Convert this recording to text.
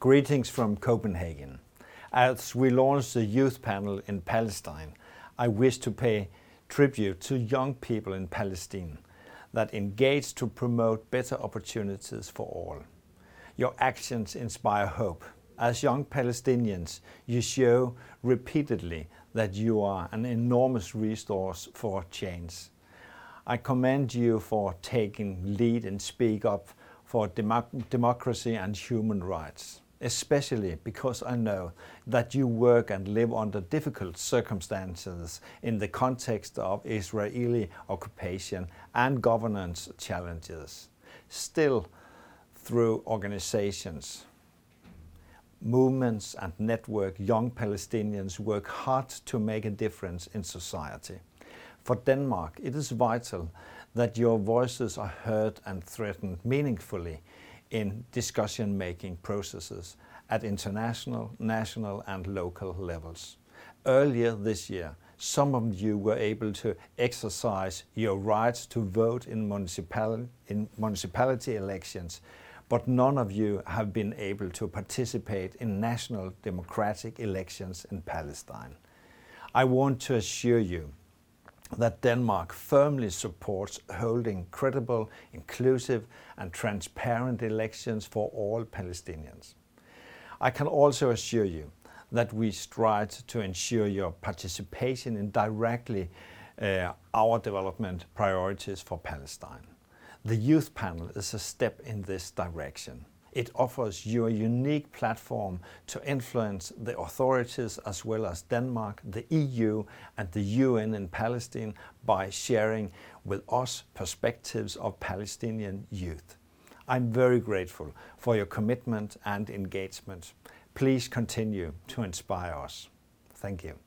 Greetings from Copenhagen. As we launch the youth panel in Palestine, I wish to pay tribute to young people in Palestine that engage to promote better opportunities for all. Your actions inspire hope. As young Palestinians, you show repeatedly that you are an enormous resource for change. I commend you for taking lead and speak up for democ- democracy and human rights especially because I know that you work and live under difficult circumstances in the context of Israeli occupation and governance challenges. Still, through organizations, movements, and network, young Palestinians work hard to make a difference in society. For Denmark, it is vital that your voices are heard and threatened meaningfully in discussion making processes at international, national, and local levels. Earlier this year, some of you were able to exercise your rights to vote in municipality elections, but none of you have been able to participate in national democratic elections in Palestine. I want to assure you that Denmark firmly supports holding credible, inclusive, and transparent elections for all Palestinians. I can also assure you that we strive to ensure your participation in directly uh, our development priorities for Palestine. The youth panel is a step in this direction. It offers you a unique platform to influence the authorities as well as Denmark, the EU, and the UN in Palestine by sharing with us perspectives of Palestinian youth. I'm very grateful for your commitment and engagement. Please continue to inspire us. Thank you.